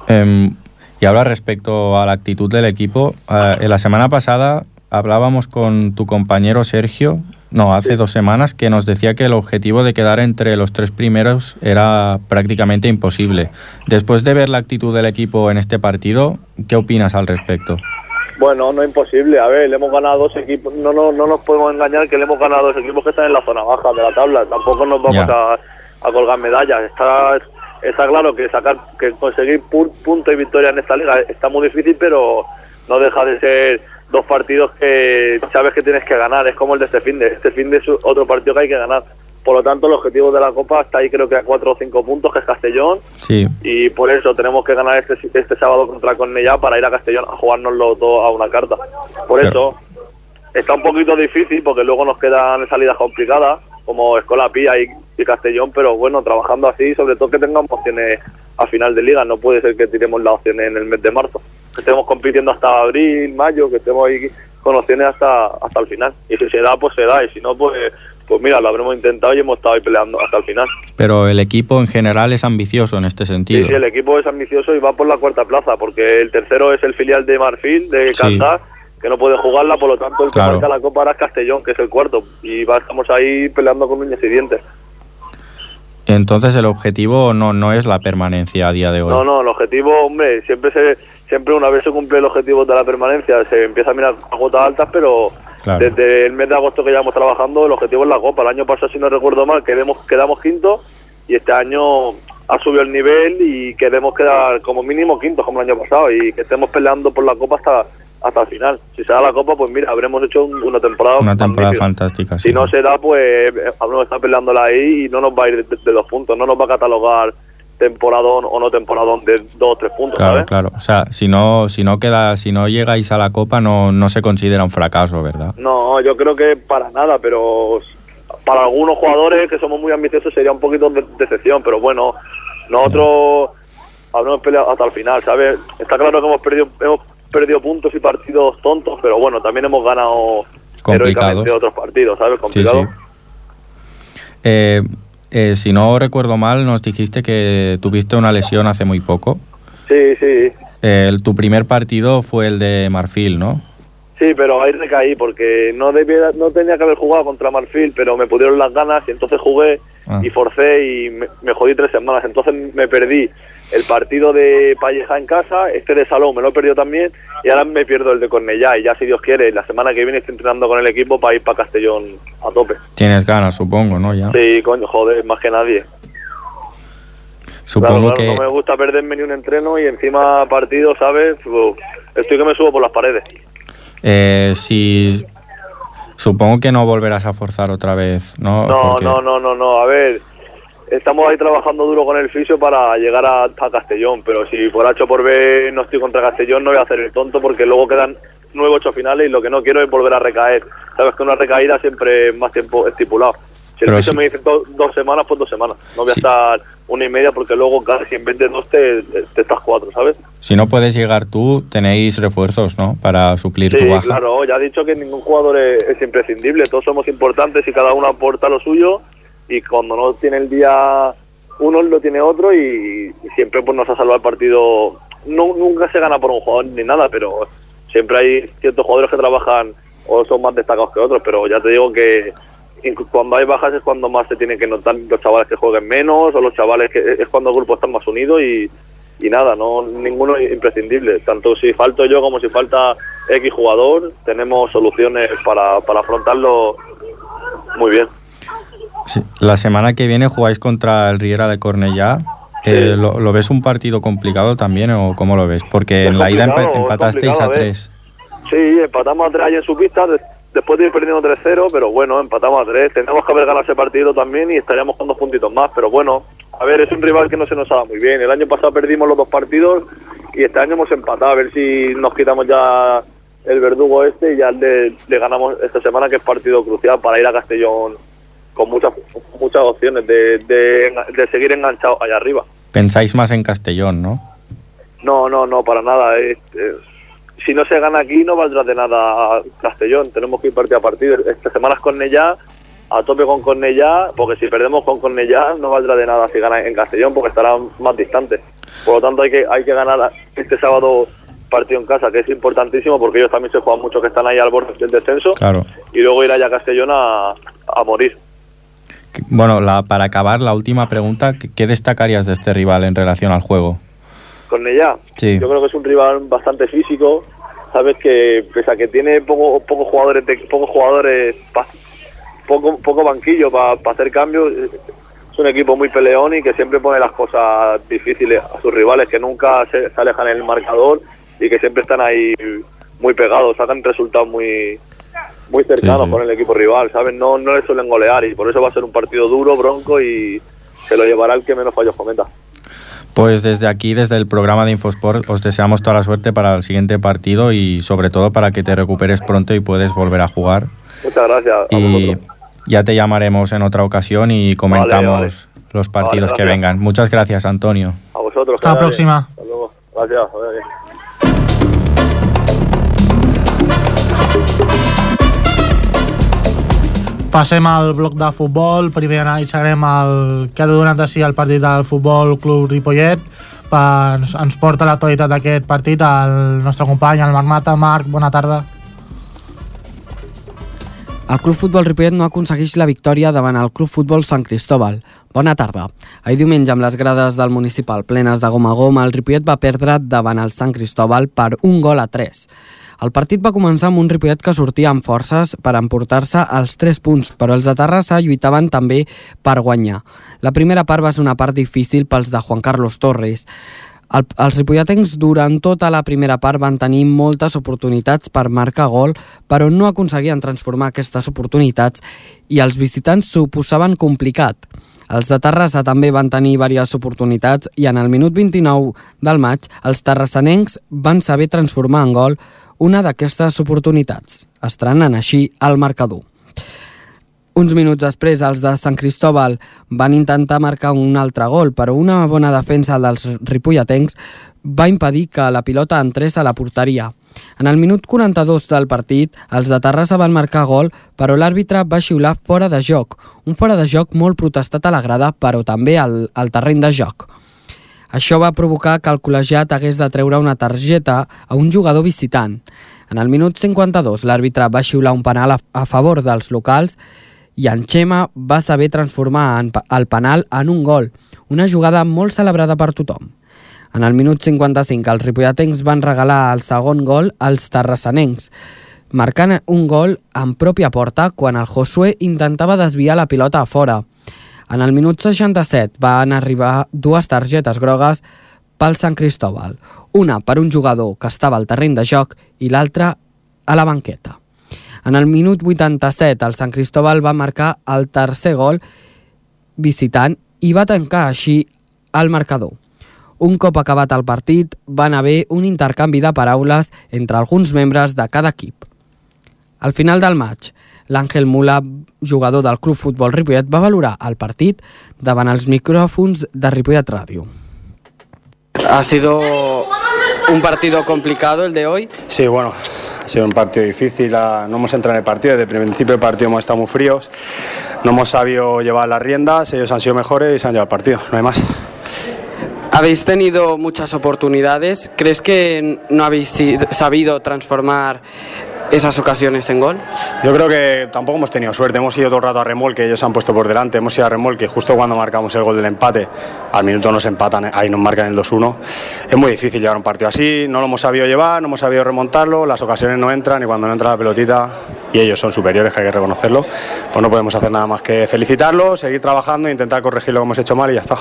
Em, y ahora respecto a la actitud del equipo, eh, en la semana pasada hablábamos con tu compañero Sergio, no, hace dos semanas, que nos decía que el objetivo de quedar entre los tres primeros era prácticamente imposible. Después de ver la actitud del equipo en este partido, ¿qué opinas al respecto? Bueno, no es imposible. A ver, le hemos ganado dos equipos. No, no, no nos podemos engañar que le hemos ganado dos equipos que están en la zona baja de la tabla. Tampoco nos vamos a, a colgar medallas. Está, está claro que sacar, que conseguir pu- punto y victoria en esta liga está muy difícil, pero no deja de ser dos partidos que sabes que tienes que ganar. Es como el de este fin de. Este fin de es otro partido que hay que ganar. Por lo tanto, el objetivo de la Copa está ahí creo que a cuatro o cinco puntos, que es Castellón Sí, y por eso tenemos que ganar este, este sábado contra Cornellá para ir a Castellón a jugárnoslo todo a una carta. Por Claro. eso está un poquito difícil porque luego nos quedan salidas complicadas como Escola Pía y, y Castellón, pero bueno, trabajando así, sobre todo que tengamos opciones a final de liga, no puede ser que tiremos las opciones en el mes de marzo, que estemos compitiendo hasta abril, mayo, que estemos ahí con opciones hasta hasta el final. Y si se da, pues se da, y si no, pues pues mira, lo habremos intentado y hemos estado ahí peleando hasta el final. pero el equipo en general es ambicioso en este Sí, sentido. sí, el equipo es ambicioso y va por la cuarta plaza, porque el tercero es el filial de Marfil, de Sí. Qatar, que no puede jugarla, por lo tanto el que marca la copa ahora es Castellón, que es el cuarto, y va, estamos ahí peleando con y dientes. Entonces el objetivo no, no es la permanencia a día de hoy. No, no, el objetivo, hombre, siempre se siempre una vez se cumple el objetivo de la permanencia, se empieza a mirar a cuotas altas, pero Claro. desde el mes de agosto que llevamos trabajando, el objetivo es la copa. El año pasado, si no recuerdo mal, quedamos, quedamos quinto y este año ha subido el nivel y queremos quedar como mínimo quinto como el año pasado y que estemos peleando por la copa hasta hasta el final. Si se da la copa, pues mira, habremos hecho un- una temporada Una temporada magnífica. fantástica. Si no se da, pues eh, habremos estado peleándola ahí y no nos va a ir de, de dos puntos, no nos va a catalogar temporadón o no temporadón de dos o tres puntos, Claro, ¿sabes? claro. O sea, si no, si no queda, si no llegáis a la copa, no, no se considera un fracaso, ¿verdad? No, yo creo que para nada, pero para algunos jugadores que somos muy ambiciosos sería un poquito de decepción, pero bueno, nosotros habremos peleado hasta el final, ¿sabes? Está claro que hemos perdido hemos perdido puntos y partidos tontos, pero bueno, también hemos ganado Complicados. heroicamente otros partidos, ¿sabes? Sí, Complicado. sí. Eh, eh, si no recuerdo mal, nos dijiste que tuviste una lesión hace muy poco. Sí, sí. El- tu primer partido fue el de Marfil, ¿no? Sí, pero ahí recaí porque no debía, no tenía que haber jugado contra Marfil, pero me pudieron las ganas y entonces jugué Ah. y forcé y me, me jodí tres semanas. Entonces me perdí el partido de Palleja en casa, este de Salón me lo he perdido también y ahora me pierdo el de Cornellá y ya si Dios quiere, la semana que viene estoy entrenando con el equipo para ir para Castellón a tope. Tienes ganas, supongo, ¿no? Ya. Sí, coño, joder, más que nadie. Supongo Claro, claro, que... no me gusta perderme ni un entreno y encima partido, ¿sabes? Uf, Estoy que me subo por las paredes. Eh, si... Supongo que no volverás a forzar otra vez, ¿no? No, Porque- no, no, no, no. A ver, estamos ahí trabajando duro con el fisio para llegar a, a Castellón, pero si por H o por B no estoy contra Castellón, no voy a hacer el tonto porque luego quedan nueve ocho finales y lo que no quiero es volver a recaer. Sabes que una recaída siempre es más tiempo estipulado. Si el fisio sí. me dice do- dos semanas, pues dos semanas. No voy a Sí. estar una y media porque luego casi en vez de dos te, te estás cuatro, ¿sabes? Si no puedes llegar tú, tenéis refuerzos, ¿no? Para suplir Sí, tu baja. claro, ya he dicho que ningún jugador es, es imprescindible, todos somos importantes y cada uno aporta lo suyo y cuando no tiene el día uno lo tiene otro y, siempre pues nos ha salvado el partido. No, nunca se gana por un jugador ni nada, pero siempre hay ciertos jugadores que trabajan o son más destacados que otros, pero ya te digo que cuando hay bajas es cuando más se tienen que notar los chavales que jueguen menos o los chavales que es cuando el grupo está más unido y, y nada, no ninguno es imprescindible. Tanto si falto yo como si falta X jugador, tenemos soluciones para, para afrontarlo muy bien. Sí. La semana que viene jugáis contra el Riera de Cornellá. Eh, Sí. ¿lo, lo ves un partido complicado también o cómo lo ves? Porque Es en la ida empatasteis a a tres. Sí, empatamos a tres ahí en su pista, de- después de ir perdiendo 3-0, pero bueno, empatamos a tres. Tenemos que haber ganado ese partido también y estaríamos con dos puntitos más, pero bueno, a ver, es un rival que no se nos ha dado muy bien. El año pasado perdimos los dos partidos y este año hemos empatado, a ver si nos quitamos ya el verdugo este y ya le, le ganamos esta semana, que es partido crucial para ir a Castellón con muchas muchas opciones de, de, de seguir enganchados allá arriba. Pensáis más en Castellón, ¿no? No, no, no, para nada. es- es- si no se gana aquí, no valdrá de nada Castellón. Tenemos que ir partido a partido. Esta semana es Cornellá, a tope con Cornellá, porque si perdemos con Cornellá, no valdrá de nada si gana en Castellón, porque estará más distante. Por lo tanto, hay que, hay que ganar este sábado partido en casa, que es importantísimo, porque ellos también se juegan mucho, que están ahí al borde del descenso, Claro. y luego ir allá a Castellón a, a morir. Bueno, la, para acabar, la última pregunta. ¿qué- ¿Qué destacarías de este rival en relación al juego? Cornellá. Sí. Yo creo que es un rival bastante físico. Sabes que pese a que tiene poco, pocos jugadores, de- pocos jugadores, pa- poco, poco banquillo para hacer cambios. Es un equipo muy peleón y que siempre pone las cosas difíciles a sus rivales, que nunca se, se alejan en el marcador y que siempre están ahí muy pegados, sacan resultados muy muy cercanos Sí, sí. con el equipo rival, ¿sabes? No, no le suelen golear y por eso va a ser un partido duro, bronco y se lo llevará el que menos fallos cometa. Pues desde aquí, desde el programa de Infosport, os deseamos toda la suerte para el siguiente partido y sobre todo para que te recuperes pronto y puedes volver a jugar. Muchas gracias a Y vosotros. ya te llamaremos en otra ocasión y comentamos vale. los partidos Vale, que vengan. Muchas gracias, Antonio. A vosotros. Hasta la próxima. Hasta luego. Gracias. Passem al bloc de futbol. Primer analitzarem el que ha donat de si el partit del Futbol Club Ripollet. Ens, ens porta l'actualitat d'aquest partit el nostre company, el Marc Mata. Marc, bona tarda. El Club Futbol Ripollet no aconsegueix la victòria davant el Club Futbol Sant Cristóbal. Bona tarda. Ahir diumenge, amb les grades del municipal plenes de gom a gom, el Ripollet va perdre davant el Sant Cristóbal per un gol a 3. El partit va començar amb un Ripollet que sortia amb forces per emportar-se els 3 punts, però els de Terrassa lluitaven també per guanyar. La primera part va ser una part difícil pels de Juan Carlos Torres. El, els ripolletens durant tota la primera part van tenir moltes oportunitats per marcar gol, però no aconseguien transformar aquestes oportunitats i els visitants s'ho posaven complicat. Els de Terrassa també van tenir diverses oportunitats i en el minut 29 del maig els terrassanencs van saber transformar en gol una d'aquestes oportunitats, estrenant així el marcador. Uns minuts després, els de Sant Cristóbal van intentar marcar un altre gol, però una bona defensa dels ripolletens va impedir que la pilota entrés a la porteria. En el minut 42 del partit, els de Terrassa van marcar gol, però l'àrbitre va xiular fora de joc. Un fora de joc molt protestat a la grada, però també al, al terreny de joc. Això va provocar que el col·legiat hagués de treure una targeta a un jugador visitant. En el minut 52, l'àrbitre va xiular un penal a, a favor dels locals i en Xema va saber transformar en, el penal en un gol, una jugada molt celebrada per tothom. En el minut 55, els ripolletens van regalar el segon gol als terrassanencs, marcant un gol en pròpia porta quan el Josué intentava desviar la pilota a fora. En el minut 67 van arribar dues targetes grogues pel Sant Cristóbal, una per un jugador que estava al terreny de joc i l'altra a la banqueta. En el minut 87, el Sant Cristóbal va marcar el tercer gol visitant i va tancar així el marcador. Un cop acabat el partit, van haver un intercanvi de paraules entre alguns membres de cada equip. Al final del maig, l'Àngel Mula, jugador del Club Futbol Ripollet, va valorar el partit davant els micròfons de Ripollet Ràdio. Ha sido un partido complicado el de hoy. Sí, bueno, ha sido un partido difícil. No hemos entrado en el partido, desde el principio del partido hemos estado muy fríos. No hemos sabido llevar las riendas, ellos han sido mejores y se han llevado el partido, no hay más. Habéis tenido muchas oportunidades. ¿Crees que no habéis sabido transformar esas ocasiones en gol? Yo creo que tampoco hemos tenido suerte, hemos ido todo el rato a remolque, ellos se han puesto por delante, hemos ido a remolque justo cuando marcamos el gol del empate, al minuto nos empatan, ahí nos marcan el 2-1. Es muy difícil llevar un partido así, no lo hemos sabido llevar, no hemos sabido remontarlo, las ocasiones no entran y cuando no entra la pelotita, y ellos son superiores, que hay que reconocerlo, pues no podemos hacer nada más que felicitarlos, seguir trabajando e intentar corregir lo que hemos hecho mal y ya está.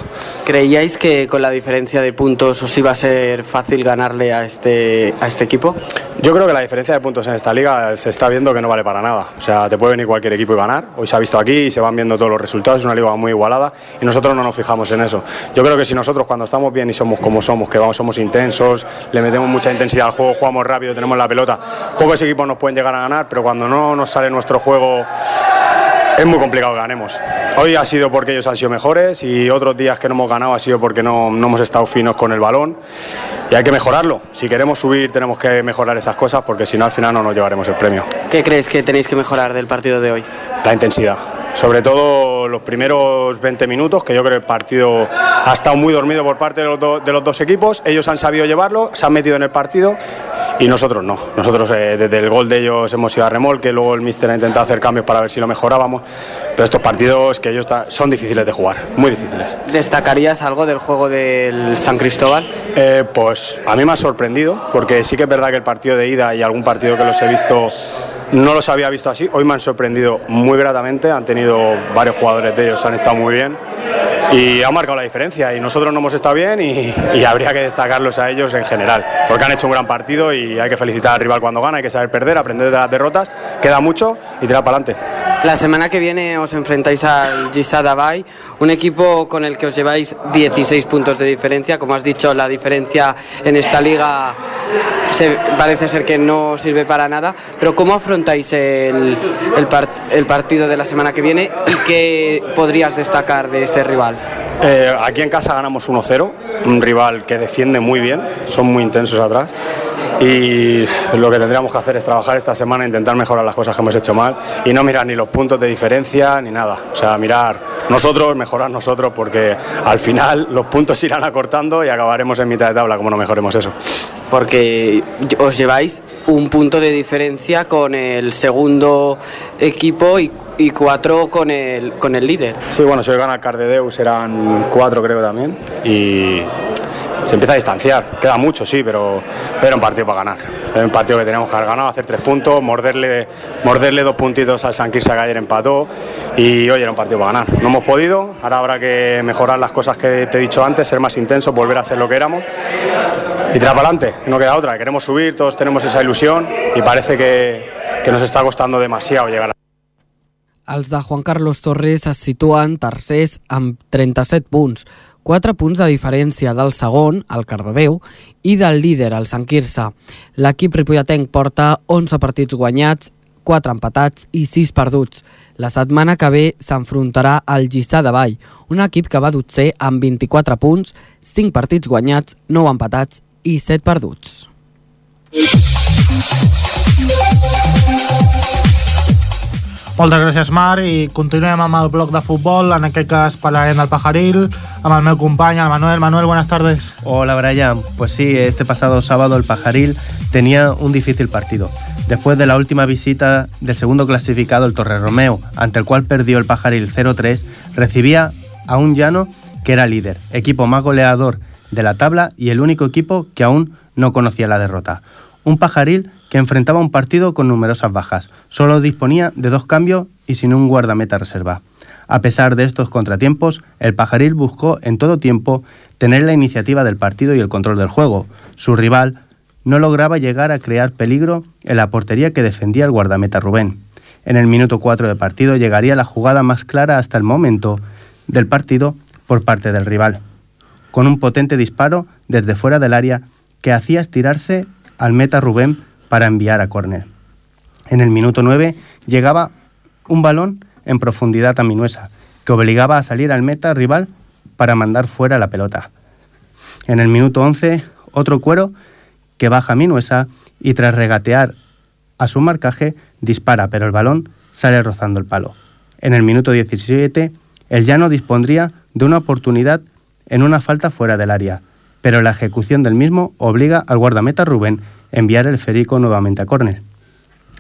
¿Creíais que con la diferencia de puntos os iba a ser fácil ganarle a este, a este equipo? Yo creo que la diferencia de puntos en esta liga se está viendo que no vale para nada. O sea, te puede venir cualquier equipo y ganar. Hoy se ha visto aquí y se van viendo todos los resultados. Es una liga muy igualada y nosotros no nos fijamos en eso. Yo creo que si nosotros cuando estamos bien y somos como somos, que vamos, somos intensos, le metemos mucha intensidad al juego, jugamos rápido, tenemos la pelota, pocos equipos nos pueden llegar a ganar, pero cuando no nos sale nuestro juego es muy complicado que ganemos. Hoy ha sido porque ellos han sido mejores y otros días que no hemos ganado ha sido porque no, no, hemos estado finos con el balón y hay que mejorarlo. Si queremos subir tenemos que mejorar esas cosas porque si no al final no nos llevaremos el premio. ¿Qué crees que tenéis que mejorar del partido de hoy? La intensidad. Sobre todo los primeros 20 minutos, que yo creo que el partido ha estado muy dormido por parte de los, do, de los dos equipos. Ellos han sabido llevarlo, se han metido en el partido y nosotros no. Nosotros eh, desde el gol de ellos hemos ido a remolque, luego el míster ha intentado hacer cambios para ver si lo mejorábamos, pero estos partidos que ellos son difíciles de jugar, muy difíciles. ¿Destacarías algo del juego del San Cristóbal? Eh, pues a mí me ha sorprendido, porque sí que es verdad que el partido de ida y algún partido que los he visto no los había visto así, hoy me han sorprendido muy gratamente, han tenido varios jugadores de ellos, han estado muy bien y ha marcado la diferencia y nosotros no hemos estado bien y, habría que destacarlos a ellos en general, porque han hecho un gran partido y hay que felicitar al rival cuando gana, hay que saber perder, aprender de las derrotas, queda mucho y tirar para adelante. La semana que viene os enfrentáis al Gisada Bay, un equipo con el que os lleváis 16 puntos de diferencia. Como has dicho, la diferencia en esta liga se, parece ser que no sirve para nada. Pero ¿cómo afrontáis el, el, part, el partido de la semana que viene y qué podrías destacar de este rival? Eh, aquí en casa ganamos 1-0, un rival que defiende muy bien, son muy intensos atrás y lo que tendríamos que hacer es trabajar esta semana, intentar mejorar las cosas que hemos hecho mal y no mirar ni los puntos de diferencia ni nada. O sea, mirar nosotros, mejorar nosotros, porque al final los puntos irán acortando y acabaremos en mitad de tabla como no mejoremos eso. Porque os lleváis un punto de diferencia con el segundo equipo y, cuatro con el, con el líder. Sí, bueno, si hoy gana Cardedeu serán cuatro creo también y se empieza a distanciar. Queda mucho, sí, pero era un partido para ganar. Era un partido que teníamos que haber ganado, hacer tres puntos, morderle, morderle dos puntitos al San Quirsa que ayer empató y hoy era un partido para ganar. No hemos podido, ahora habrá que mejorar las cosas que te he dicho antes, ser más intensos, volver a ser lo que éramos y tirar para adelante. No queda otra, queremos subir, todos tenemos esa ilusión y parece que, que nos está costando demasiado llegar a Els de Juan Carlos Torres es situen tercers amb 37 punts, 4 punts de diferència del segon, el Cardedeu, i del líder, el Sant Quirze. L'equip ripolletenc porta 11 partits guanyats, 4 empatats i 6 perduts. La setmana que ve s'enfrontarà al Gissà de Vall, un equip que va dotzer amb 24 punts, 5 partits guanyats, 9 empatats i 7 perduts. Moltes gràcies, Marc, i continuem amb el bloc de futbol. En aquest cas parlarem del Pajaril, amb el meu company, el Manuel. Manuel, buenas tardes. Hola, Brian. Pues sí, este pasado sábado el Pajaril tenía un difícil partido. Después de la última visita del segundo clasificado, el Torre Romeo, ante el cual perdió el Pajaril 0-3, recibía a un llano que era líder, equipo más goleador de la tabla y el único equipo que aún no conocía la derrota. Un Pajaril que enfrentaba un partido con numerosas bajas. Solo disponía de dos cambios y sin un guardameta reserva. A pesar de estos contratiempos, el Pajaril buscó en todo tiempo tener la iniciativa del partido y el control del juego. Su rival no lograba llegar a crear peligro en la portería que defendía el guardameta Rubén. En el minuto 4 de partido llegaría la jugada más clara hasta el momento del partido por parte del rival, con un potente disparo desde fuera del área que hacía estirarse al meta Rubén para enviar a córner. En el minuto 9 llegaba un balón en profundidad a Minuesa, que obligaba a salir al meta rival para mandar fuera la pelota. En el minuto 11, otro cuero que baja a Minuesa y tras regatear a su marcaje dispara, pero el balón sale rozando el palo. En el minuto 17, el llano dispondría de una oportunidad en una falta fuera del área, pero la ejecución del mismo obliga al guardameta Rubén enviar el Ferico nuevamente a córner.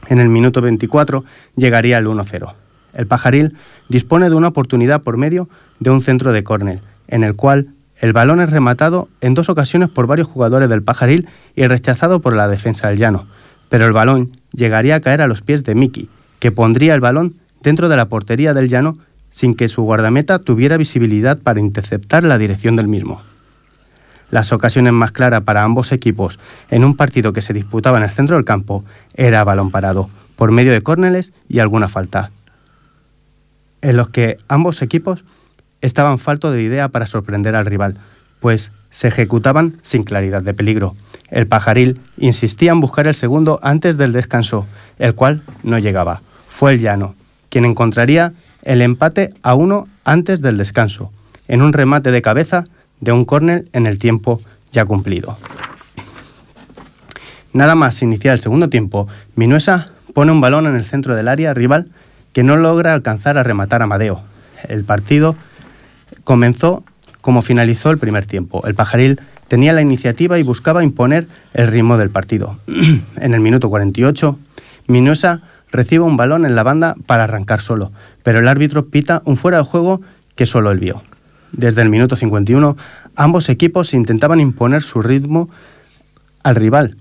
En el minuto 24 llegaría el 1-0. El Pajaril dispone de una oportunidad por medio de un centro de córner, en el cual el balón es rematado en dos ocasiones por varios jugadores del Pajaril y rechazado por la defensa del Llano, pero el balón llegaría a caer a los pies de Miki, que pondría el balón dentro de la portería del Llano sin que su guardameta tuviera visibilidad para interceptar la dirección del mismo. Las ocasiones más claras para ambos equipos en un partido que se disputaba en el centro del campo era balón parado, por medio de córneles y alguna falta, en los que ambos equipos estaban falto de idea para sorprender al rival, pues se ejecutaban sin claridad de peligro. El pajaril insistía en buscar el segundo antes del descanso, el cual no llegaba. Fue el llano, quien encontraría el empate a uno antes del descanso, en un remate de cabeza de un córner en el tiempo ya cumplido. Nada más iniciar el segundo tiempo, Minuesa pone un balón en el centro del área rival que no logra alcanzar a rematar a Amadeo. El partido comenzó como finalizó el primer tiempo. El pajaril tenía la iniciativa y buscaba imponer el ritmo del partido. en el minuto 48, Minuesa recibe un balón en la banda para arrancar solo, pero el árbitro pita un fuera de juego que solo él vio. Desde el minuto 51, ambos equipos intentaban imponer su ritmo al rival.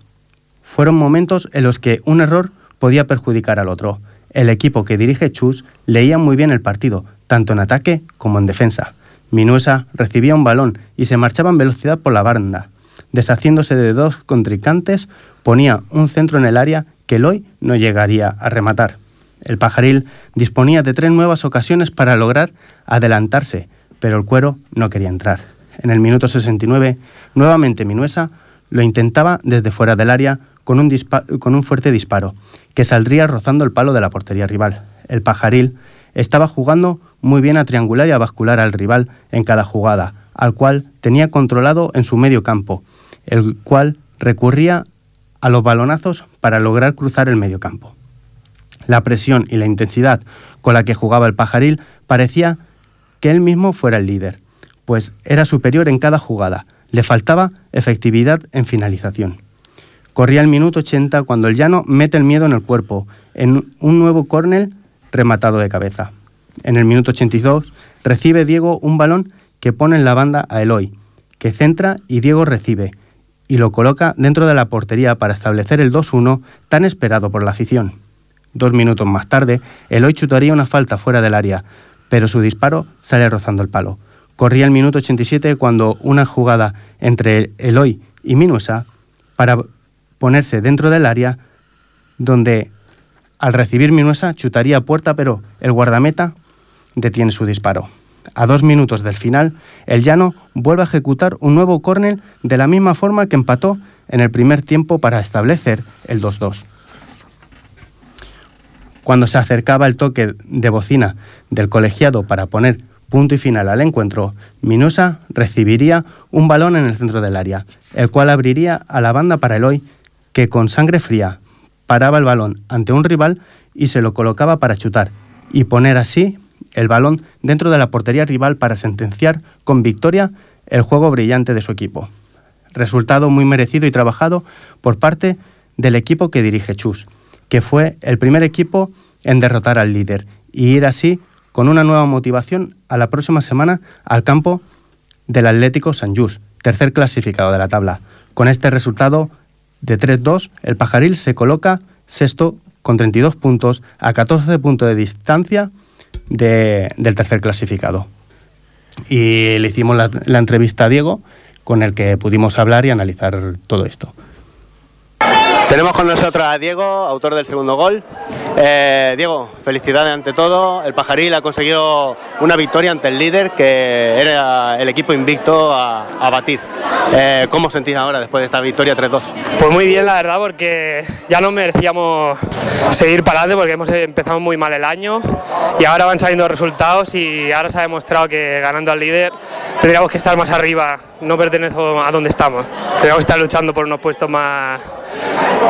Fueron momentos en los que un error podía perjudicar al otro. El equipo que dirige Chus leía muy bien el partido, tanto en ataque como en defensa. Minuesa recibía un balón y se marchaba en velocidad por la banda. Deshaciéndose de dos contrincantes, ponía un centro en el área que Eloy no llegaría a rematar. El pajaril disponía de tres nuevas ocasiones para lograr adelantarse, pero el cuero no quería entrar. En el minuto 69, nuevamente Minuesa lo intentaba desde fuera del área con un, fuerte disparo, que saldría rozando el palo de la portería rival. El pajaril estaba jugando muy bien a triangular y a bascular al rival en cada jugada, al cual tenía controlado en su medio campo, el cual recurría a los balonazos para lograr cruzar el medio campo. La presión y la intensidad con la que jugaba el pajaril parecía que él mismo fuera el líder, pues era superior en cada jugada, le faltaba efectividad en finalización. Corría el minuto 80 cuando el llano mete el miedo en el cuerpo, en un nuevo córner rematado de cabeza. En el minuto 82 recibe Diego un balón que pone en la banda a Eloy, que centra y Diego recibe, y lo coloca dentro de la portería para establecer el 2-1 tan esperado por la afición. Dos minutos más tarde, Eloy chutaría una falta fuera del área, pero su disparo sale rozando el palo. Corría el minuto 87 cuando una jugada entre Eloy y Minuesa para ponerse dentro del área, donde al recibir Minuesa chutaría puerta, pero el guardameta detiene su disparo. A dos minutos del final, el llano vuelve a ejecutar un nuevo córner de la misma forma que empató en el primer tiempo para establecer el 2-2. Cuando se acercaba el toque de bocina del colegiado para poner punto y final al encuentro, Minusa recibiría un balón en el centro del área, el cual abriría a la banda para Eloy, que con sangre fría paraba el balón ante un rival y se lo colocaba para chutar, y poner así el balón dentro de la portería rival para sentenciar con victoria el juego brillante de su equipo. Resultado muy merecido y trabajado por parte del equipo que dirige Chus, que fue el primer equipo en derrotar al líder y ir así con una nueva motivación a la próxima semana al campo del Atlético San Just, tercer clasificado de la tabla. Con este resultado de 3-2, el Pajaril se coloca sexto con 32 puntos a 14 puntos de distancia de- del tercer clasificado. Y le hicimos la entrevista a Diego, con el que pudimos hablar y analizar todo esto. Tenemos con nosotros a Diego, autor del segundo gol. Eh, Diego, felicidades ante todo. El Pajaril ha conseguido una victoria ante el líder, que era el equipo invicto a, a batir. Eh, ¿Cómo sentís ahora después de esta victoria 3-2? Pues muy bien, la verdad, porque ya no merecíamos seguir para adelante porque hemos empezado muy mal el año y ahora van saliendo resultados y ahora se ha demostrado que ganando al líder tendríamos que estar más arriba, no pertenezco a donde estamos. Tendríamos que estar luchando por unos puestos más,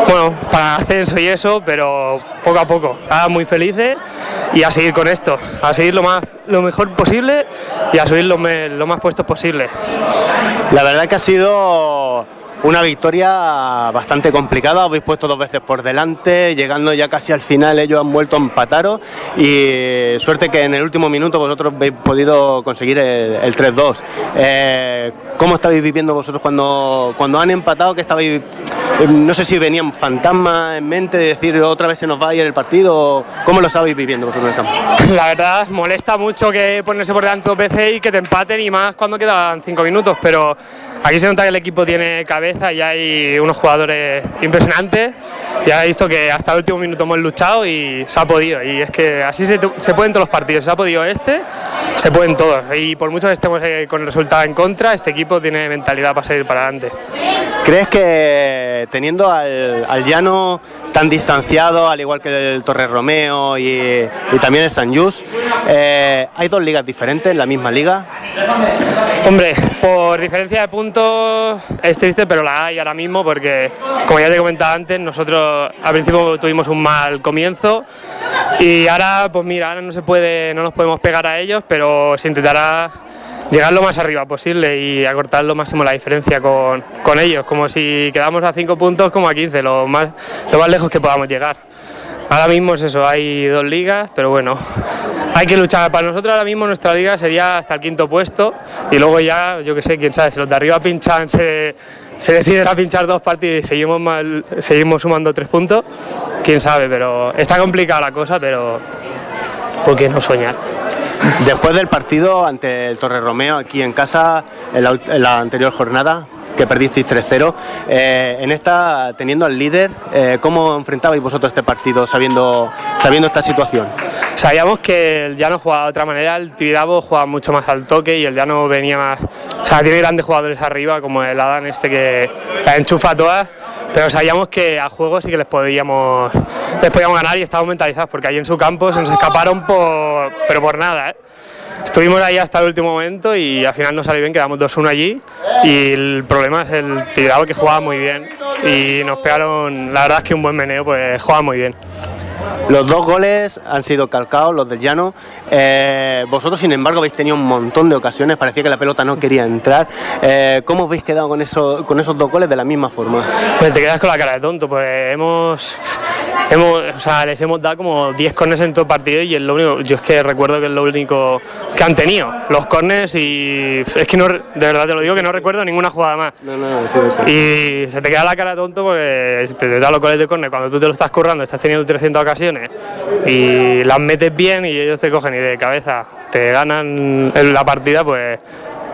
bueno, para ascenso y eso, pero poco a poco. Muy felices y a seguir con esto, a seguir lo, más, lo mejor posible y a subir lo, me- lo más puestos posible. La verdad que ha sido una victoria bastante complicada, habéis puesto dos veces por delante, llegando ya casi al final ellos han vuelto a empataros y suerte que en el último minuto vosotros habéis podido conseguir el, el 3-2. Eh, ¿Cómo estabais viviendo vosotros cuando, cuando han empatado? que estabais, no sé si venían fantasmas en mente de decir otra vez se nos va a ir el partido, ¿cómo lo estabais viviendo vosotros en el campo? La verdad, molesta mucho que ponerse por delante dos veces y que te empaten y más cuando quedan cinco minutos, pero aquí se nota que el equipo tiene cabeza y hay unos jugadores impresionantes. Ya he visto que hasta el último minuto hemos luchado y se ha podido. Y es que así se, se pueden todos los partidos. Se ha podido este, se pueden todos. Y por mucho que estemos eh, con el resultado en contra, este equipo tiene mentalidad para seguir para adelante. ¿Crees que teniendo al, al llano tan distanciado, al igual que el Torre Romeo y, y también el San Just, eh, hay dos ligas diferentes en la misma liga? Hombre, por diferencia de puntos es triste, pero la hay ahora mismo porque, como ya te he comentado antes, nosotros al principio tuvimos un mal comienzo y ahora, pues mira, ahora no se puede, no nos podemos pegar a ellos, pero se intentará llegar lo más arriba posible y acortar lo máximo la diferencia con, con ellos, como si quedamos a 5 puntos como a 15, lo más, lo más lejos que podamos llegar. Ahora mismo es eso, hay dos ligas, pero bueno, hay que luchar. Para nosotros ahora mismo nuestra liga sería hasta el quinto puesto y luego ya, yo que sé, quién sabe, si los de arriba pinchan, se, deciden a pinchar dos partidos y seguimos, mal, seguimos sumando tres puntos, quién sabe, pero está complicada la cosa, pero ¿por qué no soñar? Después del partido ante el Torre Romeo aquí en casa, en la anterior jornada, que perdisteis 3-0, eh, en esta, teniendo al líder, eh, ¿cómo enfrentabais vosotros este partido sabiendo, sabiendo esta situación? Sabíamos que el Llano jugaba de otra manera, el Tibidabo jugaba mucho más al toque y el Llano venía más. O sea, tiene grandes jugadores arriba, como el Adán este que la enchufa todas, pero sabíamos que a juego sí que les podíamos, les podíamos ganar y estábamos mentalizados, porque ahí en su campo se nos escaparon por, pero por nada. ¿eh? Estuvimos ahí hasta el último momento y al final nos salió bien, quedamos 2-1 allí y el problema es el Tibidabo que jugaba muy bien y nos pegaron, la verdad es que un buen meneo, pues jugaba muy bien. Los dos goles han sido calcados, los del llano. Eh, vosotros, sin embargo, habéis tenido un montón de ocasiones, parecía que la pelota no quería entrar. Eh, ¿Cómo habéis quedado con, eso, con esos dos goles de la misma forma? Pues te quedas con la cara de tonto, pues hemos, hemos o sea, les hemos dado como 10 corners en todo el partido y es lo único, yo es que recuerdo que es lo único que han tenido, los corners y es que no, de verdad te lo digo que no recuerdo ninguna jugada más. No, no, sí, sí. Y se te queda la cara de tonto porque te, te da los goles de córner cuando tú te lo estás currando, estás teniendo 300 ocasiones y las metes bien y ellos te cogen y de cabeza te ganan en la partida, pues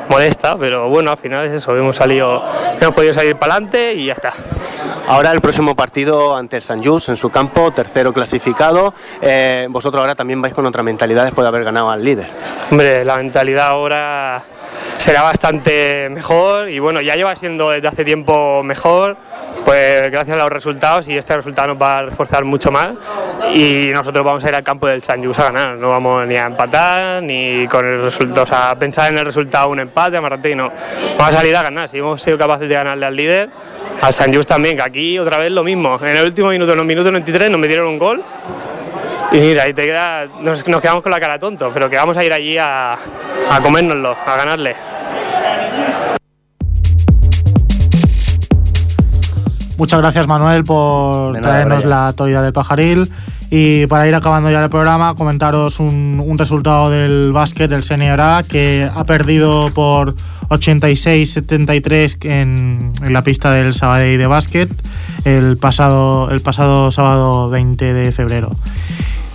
molesta, pero bueno, al final es eso, hemos salido, hemos podido salir para adelante y ya está. Ahora el próximo partido ante el San Just en su campo, tercero clasificado. Eh, vosotros ahora también vais con otra mentalidad después de haber ganado al líder. Hombre, la mentalidad ahora será bastante mejor y bueno, ya lleva siendo desde hace tiempo mejor, pues gracias a los resultados y este resultado nos va a reforzar mucho más y nosotros vamos a ir al campo del San Just a ganar, no vamos ni a empatar ni con el resultado, o sea, pensar en el resultado un empate, amarrate y no, vamos a salir a ganar, si hemos sido capaces de ganarle al líder, al San Just también, que aquí otra vez lo mismo, en el último minuto, en los minutos 93 nos metieron un gol Y mira, y te queda, nos, nos quedamos con la cara tonto, pero que vamos a ir allí a, a comérnoslo, a ganarle. Muchas gracias Manuel por traernos la actualidad del pajaril. Y para ir acabando ya el programa, comentaros un, un resultado del básquet del Senior A que ha perdido por 86-73 en, en la pista del Sabadell de básquet el pasado, el pasado sábado 20 de febrero.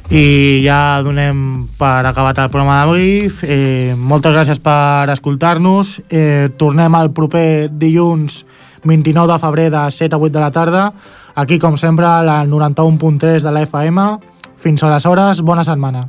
I ja donem per acabat el programa d'avui. Eh, moltes gràcies per escoltar-nos. Eh, tornem el proper dilluns 29 de febrer de 7 a 8 de la tarda. Aquí, com sempre, la 91.3 de la FM. Fins aleshores, bona setmana.